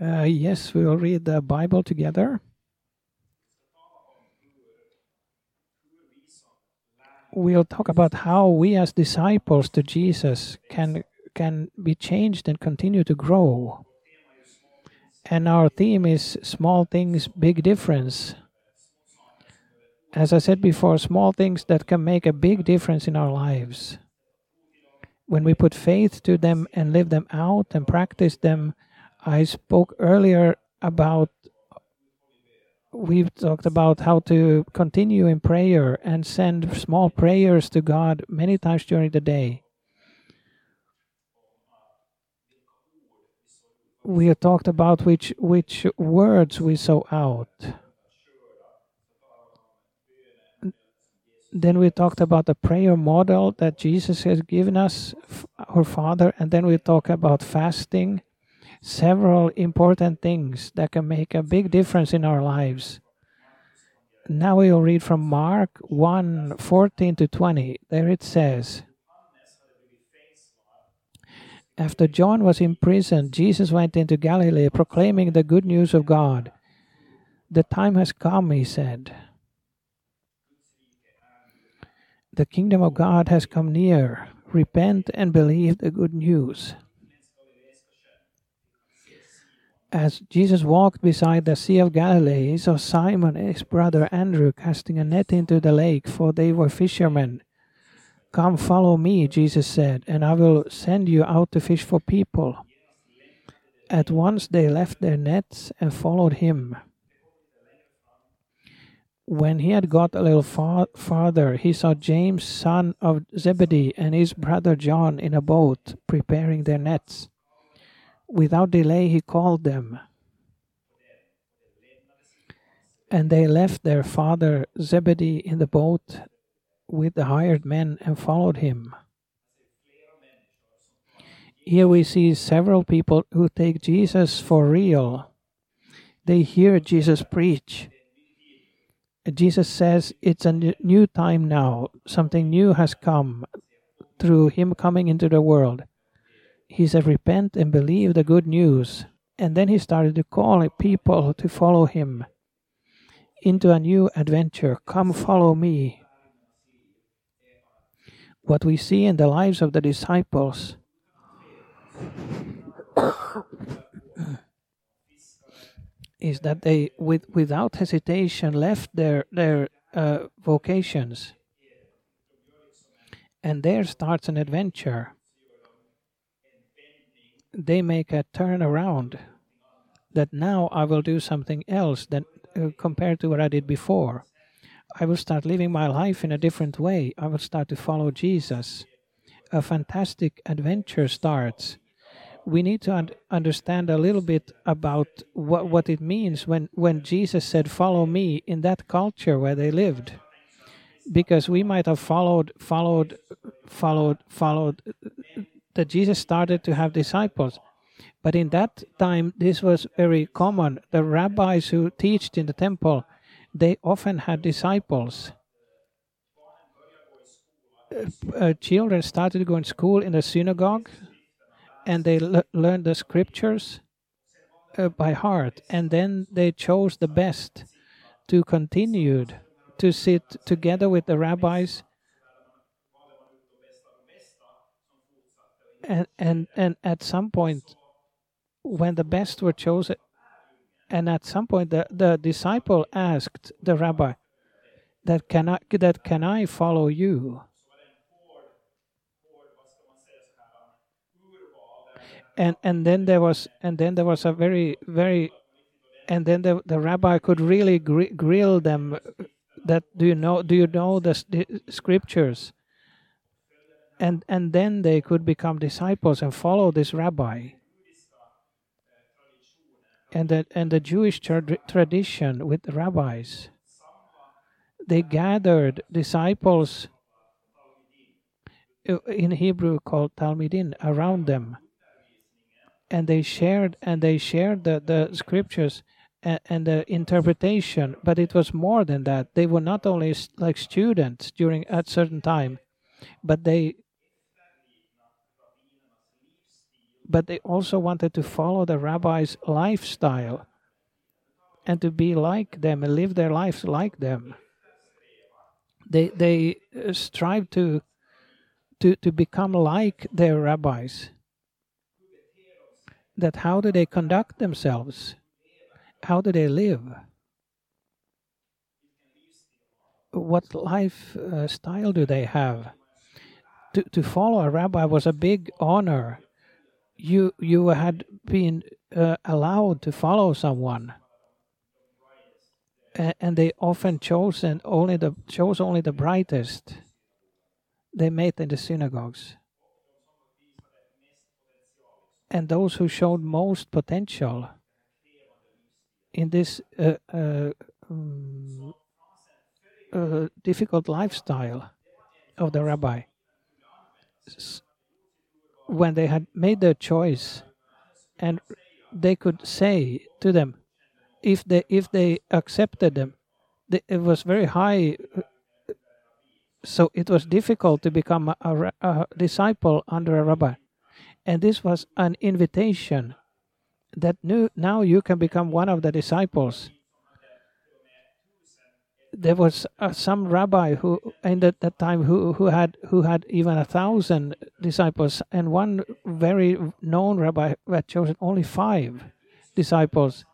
Uh, yes, we will read the Bible together. We'll talk about how we, as disciples to Jesus, can can be changed and continue to grow. And our theme is small things, big difference. As I said before, small things that can make a big difference in our lives. When we put faith to them and live them out and practice them, I spoke earlier about we've talked about how to continue in prayer and send small prayers to God many times during the day. We have talked about which which words we sow out. Then we talked about the prayer model that Jesus has given us, our Father, and then we talk about fasting several important things that can make a big difference in our lives. Now we will read from Mark 1 14 to 20. There it says, After John was imprisoned, Jesus went into Galilee proclaiming the good news of God. The time has come, he said. The kingdom of God has come near. Repent and believe the good news. As Jesus walked beside the Sea of Galilee, he saw Simon and his brother Andrew casting a net into the lake, for they were fishermen. Come, follow me, Jesus said, and I will send you out to fish for people. At once they left their nets and followed him. When he had got a little far farther, he saw James, son of Zebedee, and his brother John in a boat, preparing their nets. Without delay, he called them. And they left their father Zebedee in the boat with the hired men and followed him. Here we see several people who take Jesus for real. They hear Jesus preach. Jesus says it's a new time now. Something new has come through him coming into the world he said, Repent and believe the good news. And then he started to call people to follow him into a new adventure. Come follow me. What we see in the lives of the disciples is that they, with, without hesitation, left their, their uh, vocations. And there starts an adventure they make a turn around that now I will do something else than uh, compared to what I did before. I will start living my life in a different way. I will start to follow Jesus. A fantastic adventure starts. We need to un- understand a little bit about what, what it means when, when Jesus said, Follow me in that culture where they lived. Because we might have followed, followed, followed, followed that Jesus started to have disciples. But in that time, this was very common. The rabbis who taught in the temple, they often had disciples. Uh, uh, children started to go in school in the synagogue, and they learned the scriptures uh, by heart. And then they chose the best to continue to sit together with the rabbis and and and at some point when the best were chosen and at some point the, the disciple asked the rabbi that can I that can I follow you? And and then there was and then there was a very very and then the, the rabbi could really gr- grill them that do you know do you know the, the scriptures and and then they could become disciples and follow this rabbi. And the, and the Jewish tra- tradition with the rabbis they gathered disciples in Hebrew called Talmidim around them. And they shared and they shared the, the scriptures and, and the interpretation but it was more than that. They were not only like students during at certain time but they but they also wanted to follow the rabbi's lifestyle and to be like them and live their lives like them. They they uh, strive to to to become like their rabbis. That how do they conduct themselves? How do they live? What life uh, style do they have? To to follow a rabbi was a big honor. You you had been uh, allowed to follow someone and they often chose and only the chose only the brightest. They met in the synagogues, and those who showed most potential in this uh, uh, um, uh, difficult lifestyle of the rabbi. When they had made their choice, and they could say to them, if they if they accepted them, they, it was very high. So it was difficult to become a, a, a disciple under a rabbi, and this was an invitation that new, now you can become one of the disciples. There was uh, some rabbi who, in that, that time, who, who had who had even a thousand disciples, and one very known rabbi had chosen only five disciples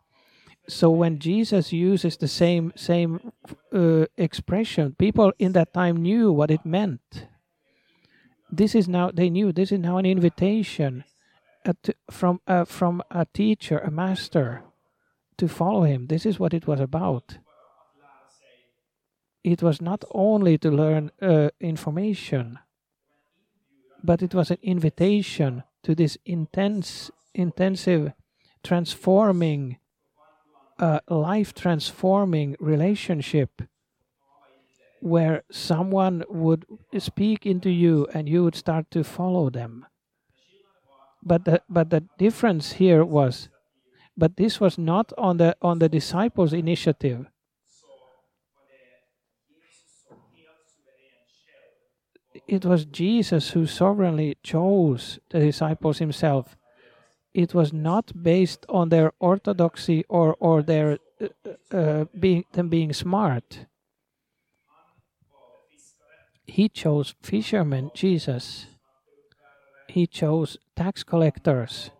so when Jesus uses the same same uh, expression, people in that time knew what it meant. This is now they knew this is now an invitation uh, to, from uh, from a teacher, a master, to follow him. This is what it was about. It was not only to learn uh, information, but it was an invitation to this intense, intensive, transforming a life transforming relationship where someone would speak into you and you would start to follow them. But the, but the difference here was, but this was not on the on the disciples' initiative. It was Jesus who sovereignly chose the disciples himself it was not based on their orthodoxy or or their uh, uh, being them being smart. He chose fishermen, Jesus. He chose tax collectors.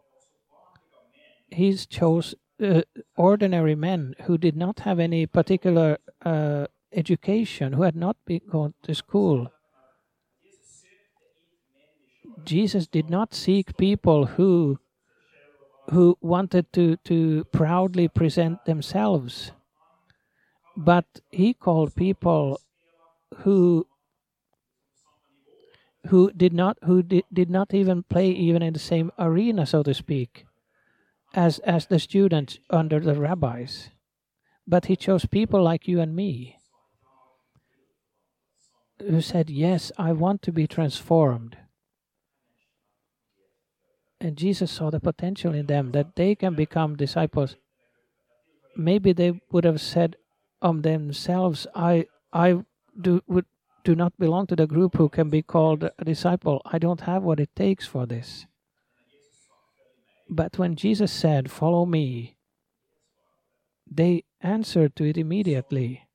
He chose uh, ordinary men who did not have any particular uh, education, who had not been gone to school. Jesus did not seek people who who wanted to, to proudly present themselves. But he called people who who did not who did, did not even play even in the same arena, so to speak, as as the students under the rabbis. But he chose people like you and me who said, Yes, I want to be transformed. And Jesus saw the potential in them that they can become disciples. Maybe they would have said of themselves, I I do would do not belong to the group who can be called a disciple. I don't have what it takes for this. But when Jesus said, Follow me, they answered to it immediately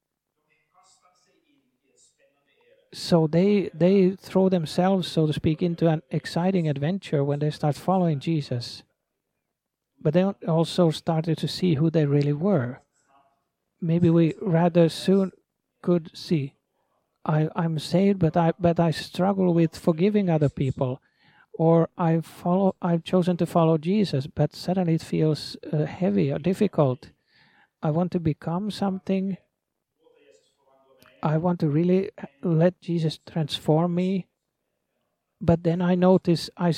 so they they throw themselves so to speak into an exciting adventure when they start following jesus. But they also started to see who they really were. Maybe we rather soon could see i i'm saved but i but i struggle with forgiving other people or i follow i've chosen to follow jesus but suddenly it feels uh, heavy or difficult. I want to become something I want to really let Jesus transform me. But then I notice I,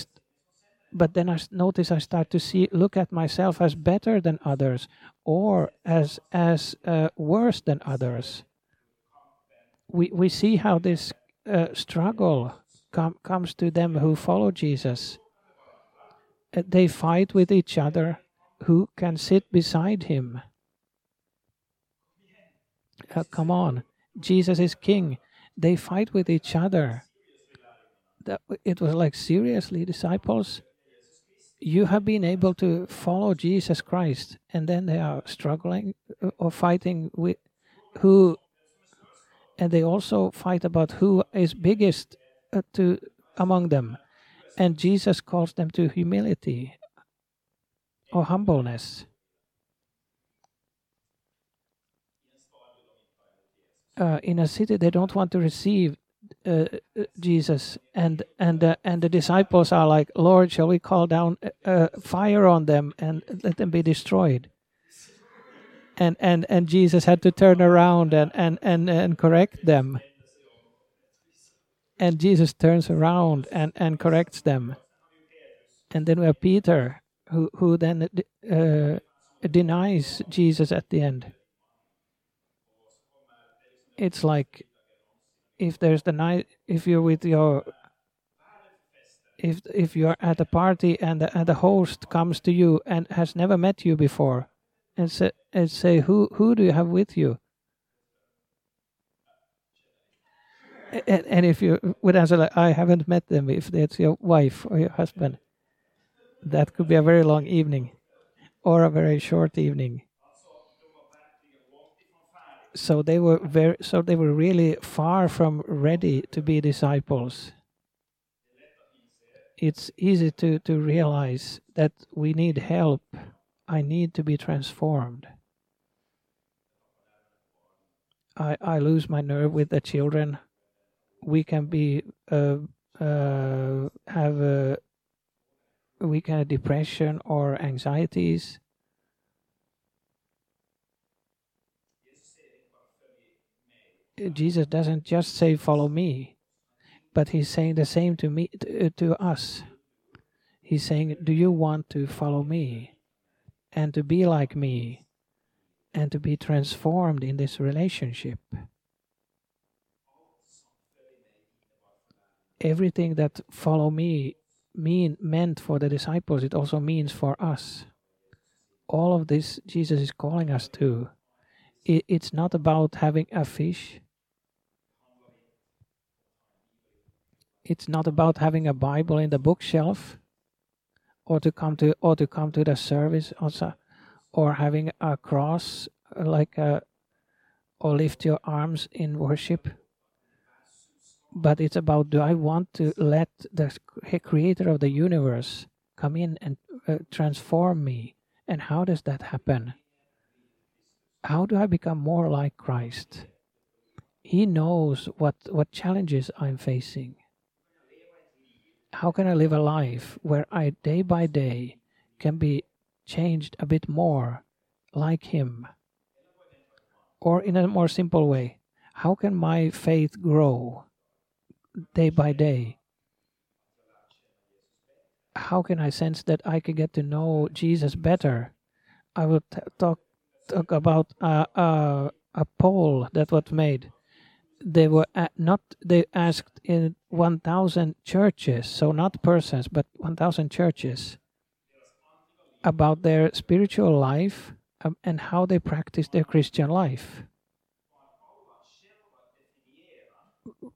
but then I notice I start to see look at myself as better than others, or as as uh, worse than others. We we see how this uh, struggle com- comes to them who follow Jesus. Uh, they fight with each other. Who can sit beside him? Uh, come on Jesus is king. They fight with each other. That it was like seriously, disciples. you have been able to follow Jesus Christ, and then they are struggling uh, or fighting with who, and they also fight about who is biggest uh, to among them, and Jesus calls them to humility or humbleness. Uh, in a city, they don't want to receive uh, uh, Jesus, and and uh, and the disciples are like, Lord, shall we call down uh, fire on them and let them be destroyed? And and and Jesus had to turn around and and and, and correct them. And Jesus turns around and and corrects them. And then we have Peter, who who then uh, denies Jesus at the end. It's like if there's the night if you're with your if if you're at a party and the, and the host comes to you and has never met you before and say and say who who do you have with you? And, and if you would answer like i haven't met them if that's your wife or your husband that could be a very long evening or a very short evening so they were very so they were really far from ready to be disciples. It's easy to to realize that we need help. I need to be transformed. I i lose my nerve with the children. We can be uh, uh, have a we can have depression or anxieties Jesus doesn't just say, Follow me, but he's saying the same to me, to, uh, to us. He's saying, Do you want to follow me and to be like me and to be transformed in this relationship? Everything that follow me mean meant for the disciples, it also means for us. All of this Jesus is calling us to. It, it's not about having a fish it's not about having a Bible in the bookshelf or to come to or to come to the service also or having a cross like a or lift your arms in worship. But it's about do i want to let the creator of the universe come in and uh, transform me? And how does that happen? How do i become more like christ? He knows what what challenges i'm facing how can I live a life where I day by day can be changed a bit more like Him? Or in a more simple way, how can my faith grow day by day? How can I sense that I can get to know Jesus better? I will t- talk talk about uh, uh, a poll that was made they were not they asked in 1000 churches so not persons but 1000 churches about their spiritual life um, and how they practice their christian life.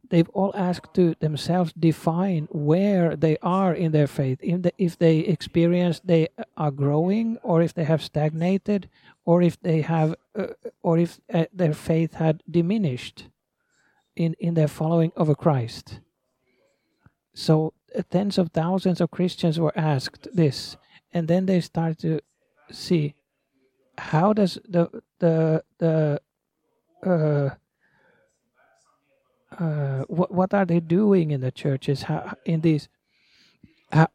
They've all asked to themselves define where they are in their faith the, if they experience they are growing or if they have stagnated or if they have uh, or if uh, their faith had diminished in, in their following of Christ. So uh, tens of thousands of Christians were asked this, and then they start to see how does the the the uh, uh, what what are they doing in the churches? How in these how,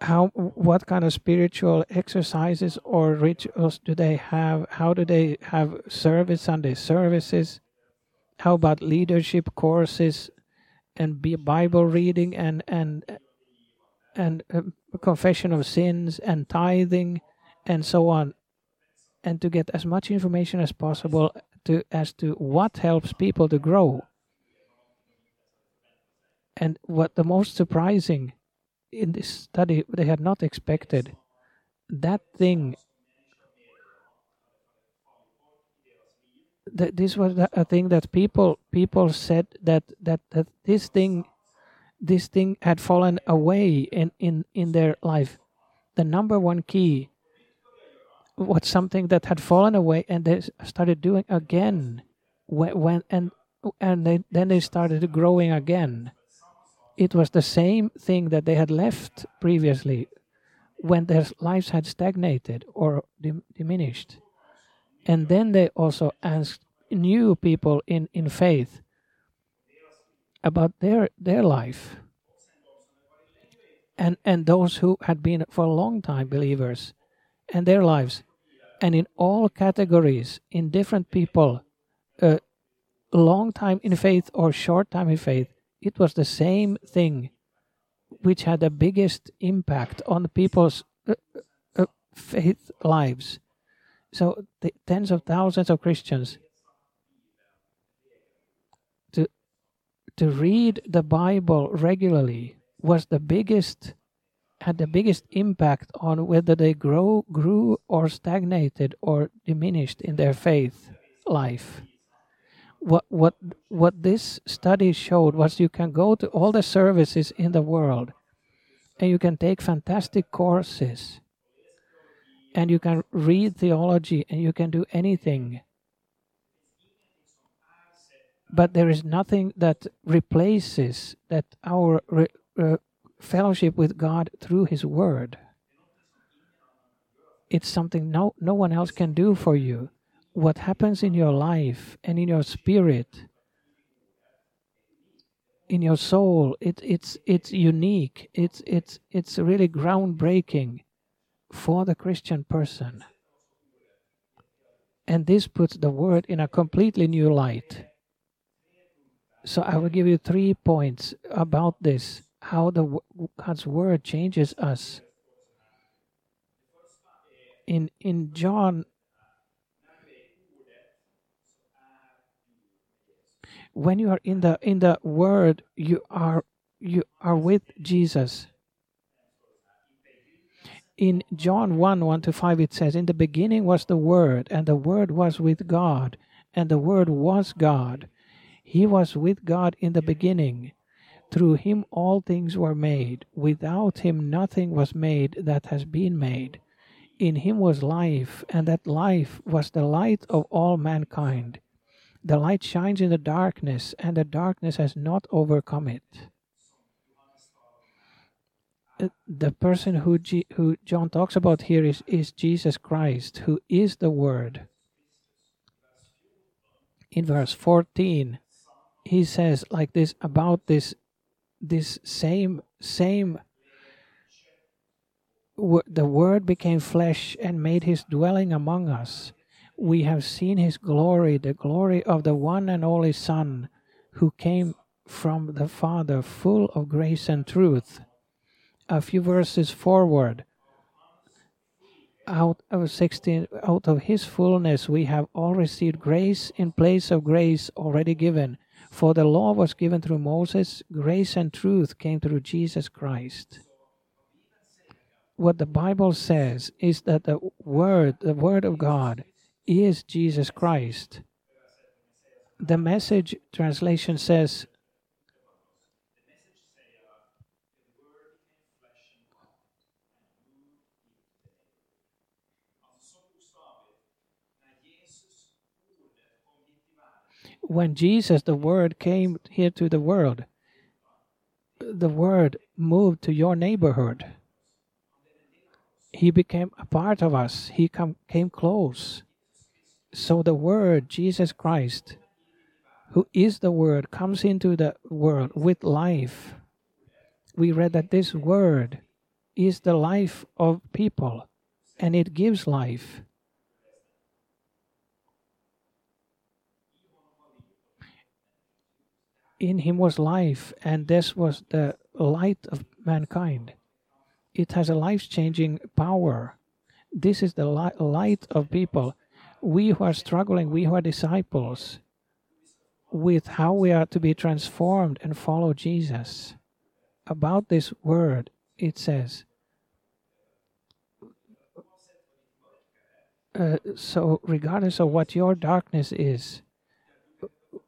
how what kind of spiritual exercises or rituals do they have? How do they have service Sunday services? How about leadership courses and Bible reading and and and uh, confession of sins and tithing and so on, and to get as much information as possible to as to what helps people to grow. And what the most surprising in this study they had not expected that thing that this was a thing that people people said that that that this thing this thing had fallen away in in in their life. The number one key was something that had fallen away and they started doing again when, when and and they, then they started growing again. It was the same thing that they had left previously when their lives had stagnated or dim- diminished and then they also asked new people in in faith about their their life. And and those who had been for a long time believers and their lives. And in all categories in different people uh, long time in faith or short time in faith it was the same thing which had the biggest impact on people's uh, uh, faith lives so the tens of thousands of christians to to read the bible regularly was the biggest had the biggest impact on whether they grow grew or stagnated or diminished in their faith life. What what what this study showed was you can go to all the services in the world and you can take fantastic courses and you can read theology and you can do anything but there is nothing that replaces that our re, uh, fellowship with God through His Word. It's something no, no one else can do for you. What happens in your life and in your spirit, in your soul, it, it's it's unique. It's it's it's really groundbreaking for the Christian person. And this puts the word in a completely new light. So I will give you three points about this how the God's word changes us. In in John when you are in the in the word you are you are with Jesus. In John 1 1 to 5, it says, In the beginning was the Word, and the Word was with God, and the Word was God. He was with God in the beginning. Through him all things were made. Without him nothing was made that has been made. In him was life, and that life was the light of all mankind. The light shines in the darkness, and the darkness has not overcome it. The person who, G- who John talks about here is, is Jesus Christ, who is the Word. In verse 14, he says like this about this this same same the word became flesh and made his dwelling among us we have seen his glory the glory of the one and only son who came from the father full of grace and truth a few verses forward out of 16 out of his fullness we have all received grace in place of grace already given for the law was given through Moses, grace and truth came through Jesus Christ. What the Bible says is that the Word, the Word of God, is Jesus Christ. The message translation says, when Jesus, the Word, came here to the world, the Word moved to your neighborhood. He became a part of us, He come, came close. So the Word, Jesus Christ, who is the Word, comes into the world with life. We read that this Word is the life of people and it gives life. In him was life, and this was the light of mankind. It has a life changing power. This is the li- light of people. We who are struggling, we who are disciples, with how we are to be transformed and follow Jesus. About this word, it says, uh, so regardless of what your darkness is,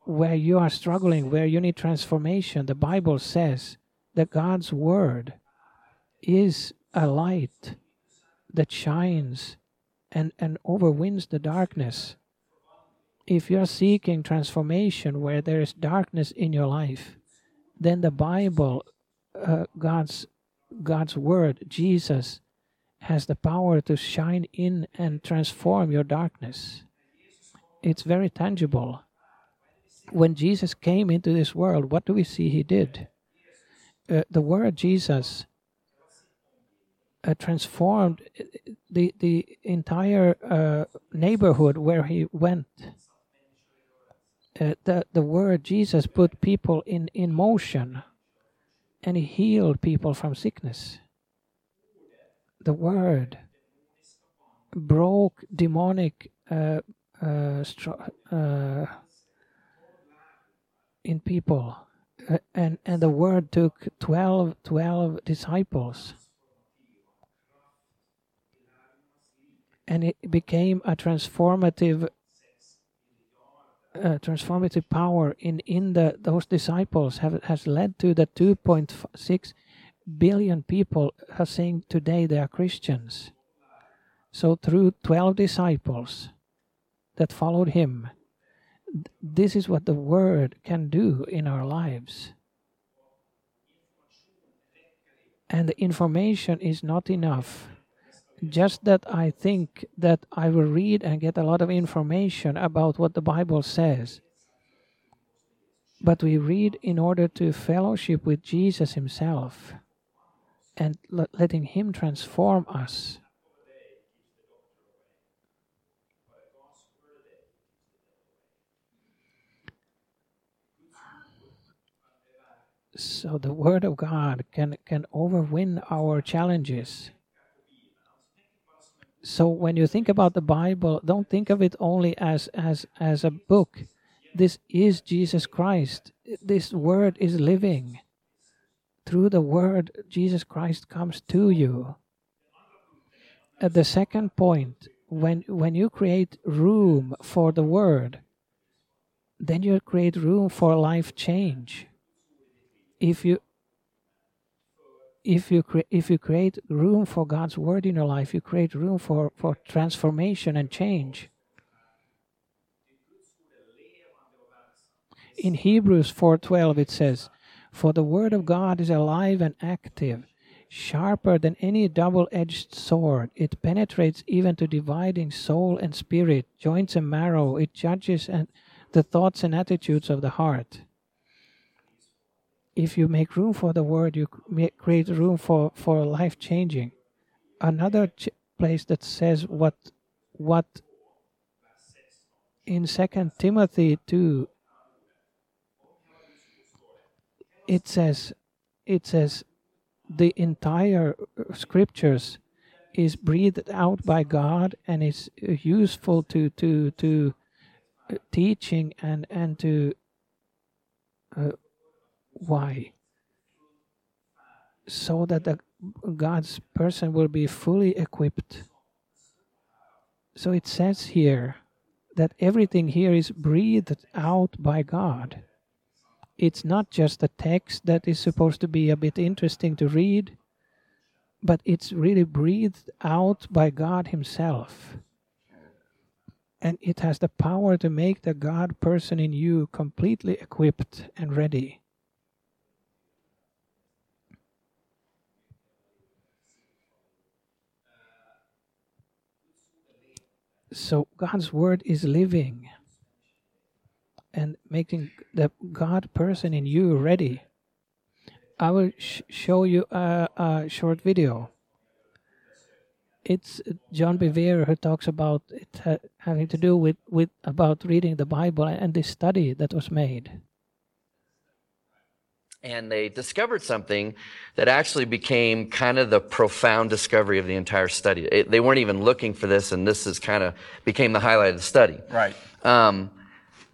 where you are struggling, where you need transformation, the Bible says that God's Word is a light that shines and, and overwins the darkness. If you're seeking transformation where there is darkness in your life, then the Bible, uh, God's God's word, Jesus, has the power to shine in and transform your darkness. It's very tangible. When Jesus came into this world, what do we see he did? Uh, the word Jesus uh, transformed the the entire uh, neighborhood where he went. Uh, the the word Jesus put people in in motion, and he healed people from sickness. The word broke demonic uh, uh, uh, in people, and and the word took 12, 12 disciples and it became a transformative uh, transformative power in in the those disciples have has led to the 2.6 billion people are saying today they are Christians. So through 12 disciples that followed him, this is what the word can do in our lives. And the information is not enough just that I think that I will read and get a lot of information about what the Bible says. But we read in order to fellowship with Jesus Himself and letting Him transform us. So the Word of God can, can overwin our challenges. So when you think about the bible don't think of it only as as as a book. This is jesus christ. This word is living. Through the word jesus christ comes to you. At the second point when when you create room for the word then you create room for life change if you if you cre- if you create room for God's word in your life, you create room for, for transformation and change. In Hebrews 4:12 it says, "For the word of God is alive and active, sharper than any double-edged sword. It penetrates even to dividing soul and spirit, joints and marrow. It judges and the thoughts and attitudes of the heart." If you make room for the word, you create room for, for life changing. Another ch- place that says what what in Second Timothy two it says it says the entire scriptures is breathed out by God and is useful to to to uh, teaching and and to uh, why? So that the God's person will be fully equipped. So it says here that everything here is breathed out by God. It's not just a text that is supposed to be a bit interesting to read, but it's really breathed out by God Himself. And it has the power to make the God person in you completely equipped and ready. So God's word is living and making the God person in you ready. I will sh- show you a, a, short video. It's John Bevere who talks about it ha- having to do with, with about reading the Bible and this study that was made and they discovered something that actually became kind of the profound discovery of the entire study. It, they weren't even looking for this, and this is kind of became the highlight of the study. Right. Um,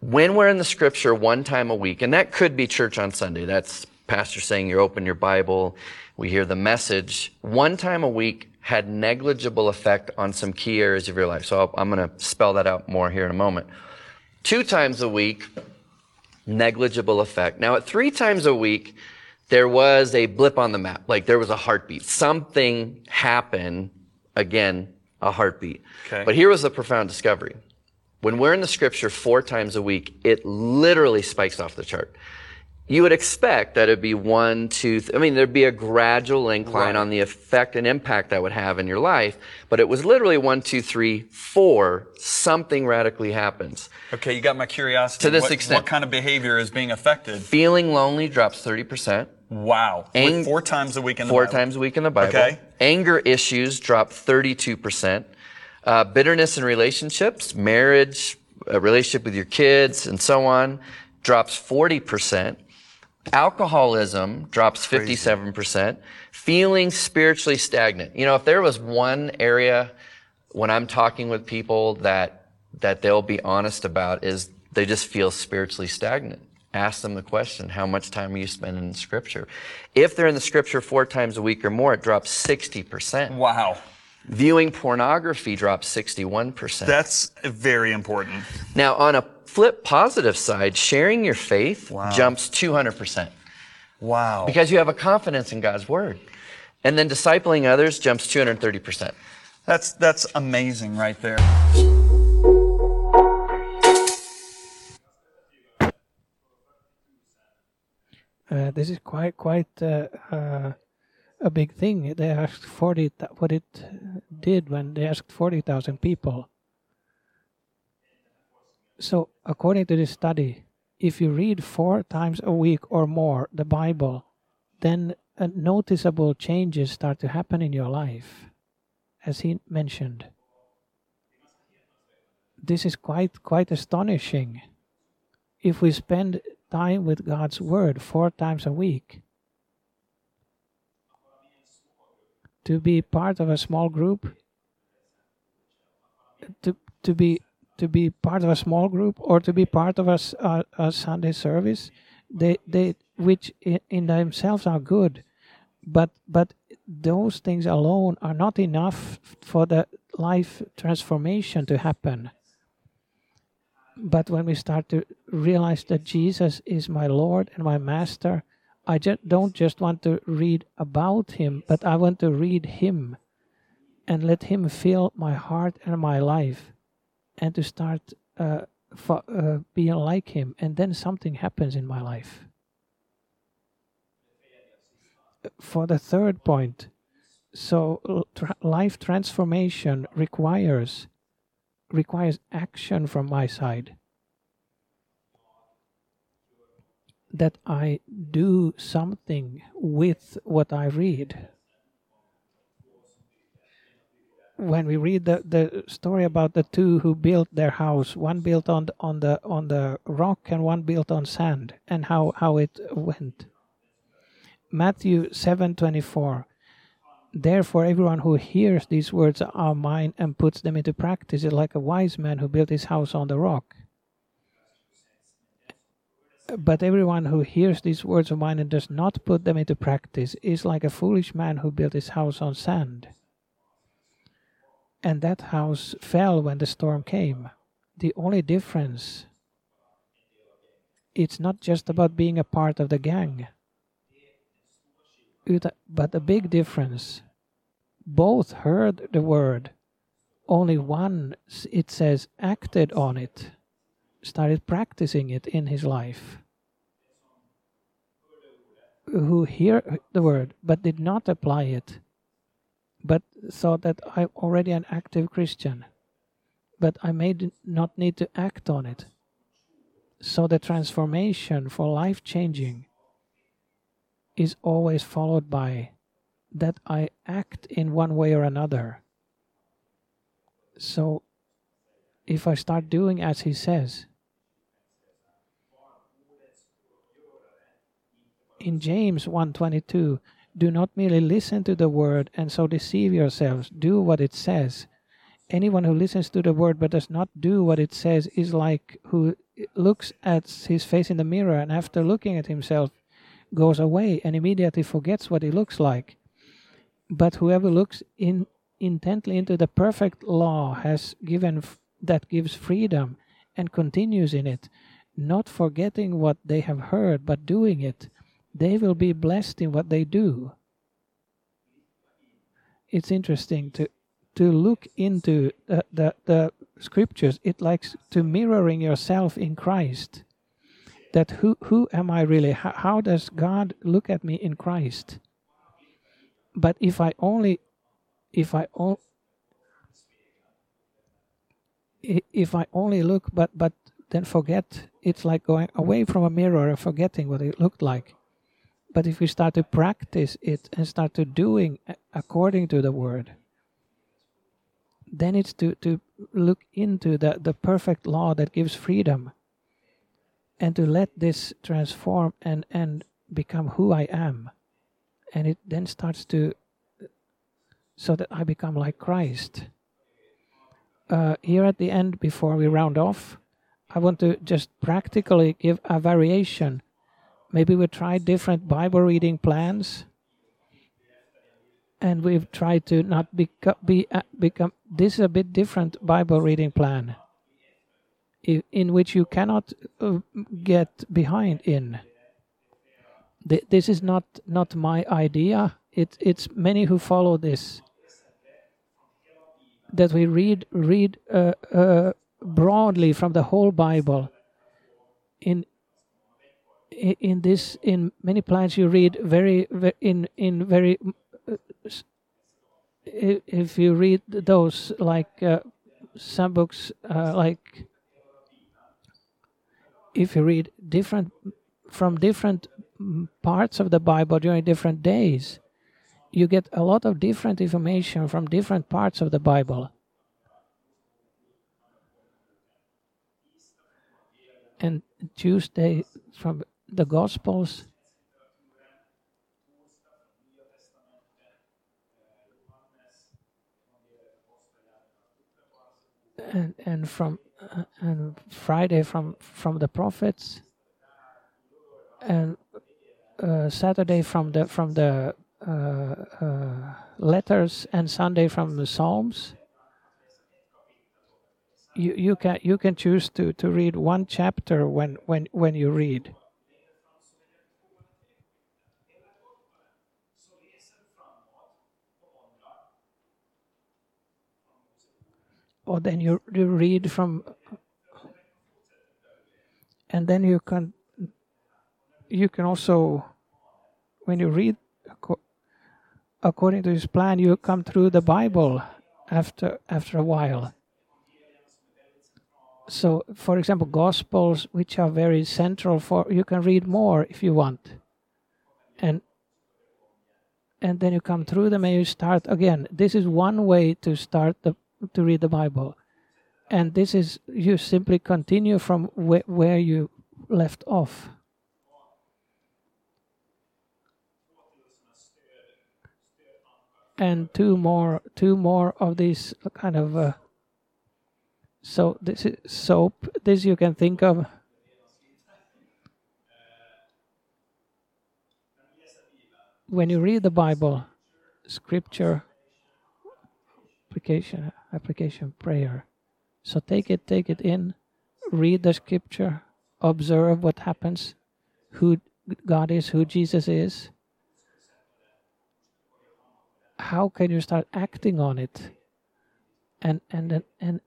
when we're in the scripture one time a week, and that could be church on Sunday, that's pastor saying you open your Bible, we hear the message, one time a week had negligible effect on some key areas of your life. So i I'm going to spell that out more here in a moment. Two times a week, negligible effect. Now, at three times a week, there was a blip on the map, like there was a heartbeat. Something happened again, a heartbeat. Okay. But here was the profound discovery. When we're in the scripture four times a week, it literally spikes off the chart. You would expect that it'd be one, two, th- I mean, there'd be a gradual incline Right. on the effect and impact that would have in your life, but it was literally one, two, three, four, something radically happens. Okay, you got my curiosity. To this what, extent. What kind of behavior is being affected? Feeling lonely drops 30%. Wow. Ang- four times a week in the four Bible. times a week in the Bible. Okay. Anger issues drop 32%. Uh, bitterness in relationships, marriage, a relationship with your kids, and so on, drops 40%. Alcoholism drops 57%. Feeling spiritually stagnant. You know, if there was one area when I'm talking with people that, that they'll be honest about is they just feel spiritually stagnant. Ask them the question, how much time are you spending in scripture? If they're in the scripture four times a week or more, it drops 60%. Wow. Viewing pornography drops 61%. That's very important. now, on a flip positive side, sharing your faith Wow. jumps 200% Wow. because you have a confidence in God's word. And then discipling others jumps 230%. That's that's amazing right there. Uh, this is quite quite uh, uh, a big thing. They asked forty. What it uh, did when they asked forty thousand people. So, according to this study, if you read four times a week or more the Bible, then noticeable changes start to happen in your life, as he mentioned. This is quite quite astonishing if we spend time with God's Word four times a week, to be part of a small group, to, to be to be part of a small group or to be part of a a Sunday service, they they which in, in themselves are good, but but those things alone are not enough for the life transformation to happen. But when we start to realize that Jesus is my Lord and my Master, I just don't just want to read about Him, but I want to read Him and let Him fill my heart and my life, and to start uh, fo- uh, being like Him, and then something happens in my life. For the third point, so tra- life transformation requires requires action from my side. That I do something with what I read. When we read the, the story about the two who built their house, one built on the, on the on the rock and one built on sand, and how, how it went. Matthew seven twenty four. Therefore, everyone who hears these words are mine and puts them into practice is like a wise man who built his house on the rock. But everyone who hears these words of mine and does not put them into practice is like a foolish man who built his house on sand. And that house fell when the storm came. The only difference it's not just about being a part of the gang but a big difference. Both heard the word, only one, it says, acted on it, started practicing it in his life. Who hear the word but did not apply it, but thought that I'm already an active Christian, but I may not need to act on it. So the transformation for life changing is always followed by that I act in one way or another. So if I start doing as he says, in James 1:22, do not merely listen to the word and so deceive yourselves, do what it says. Anyone who listens to the word but does not do what it says is like who looks at his face in the mirror and after looking at himself goes away and immediately forgets what he looks like. But whoever looks in intently into the perfect law has given that gives freedom and continues in it, not forgetting what they have heard but doing it, they will be blessed in what they do. It's interesting to to look into the, the, the scriptures. It likes to mirroring yourself in Christ. That who who am I really? How, how does God look at me in Christ? But if I only, if I o- i- if I only look, but but then forget, it's like going away from a mirror and forgetting what it looked like. But if we start to practice it and start to doing according to the word, then it's to, to look into the, the perfect law that gives freedom and to let this transform and, and become who I am. And it then starts to, so that I become like Christ. Uh, here at the end, before we round off, I want to just practically give a variation. Maybe we try different Bible reading plans, and we've tried to not beco- be uh, become. This is a bit different Bible reading plan, in which you cannot uh, get behind in. Th- This is not not my idea. It, it's many who follow this. That we read read uh, uh, broadly from the whole Bible. In in this in many plans you read very, ve in in very uh, if you read those like uh, some books uh, like if you read different from different parts of the Bible during different days, you get a lot of different information from different parts of the Bible. And Tuesday from the Gospels. And, and from uh, and Friday from from the prophets and uh, Saturday from the from the uh, uh, letters and Sunday from the Psalms. You you can you can choose to to read one chapter when when when you read. Or then you you read from, and then you can you can also, when you read according to his plan, you come through the Bible after after a while. So, for example, Gospels, which are very central for, you can read more if you want, and and then you come through them and you start again. This is one way to start the to read the Bible, and this is you simply continue from where, where you left off. and two more two more of these kind of uh, so this is soap. This you can think of. When you read the bible scripture application application prayer. So take it take it in. Read the scripture. Observe what happens. Who god is who jesus is. How can you start acting on it? And and then and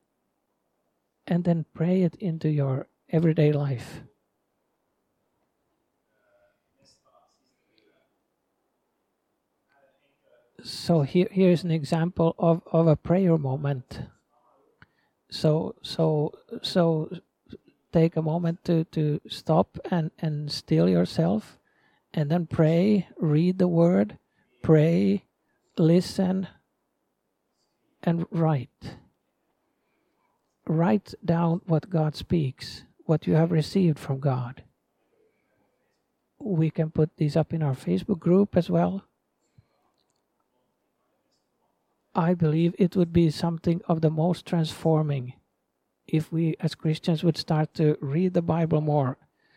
and then pray it into your everyday life so here here is an example of of a prayer moment so so so take a moment to to stop and and still yourself and then pray read the word pray listen and write. Write down what God speaks, what you have received from God. We can put these up in our Facebook group as well. I believe it would be something of the most transforming if we as Christians would start to read the Bible more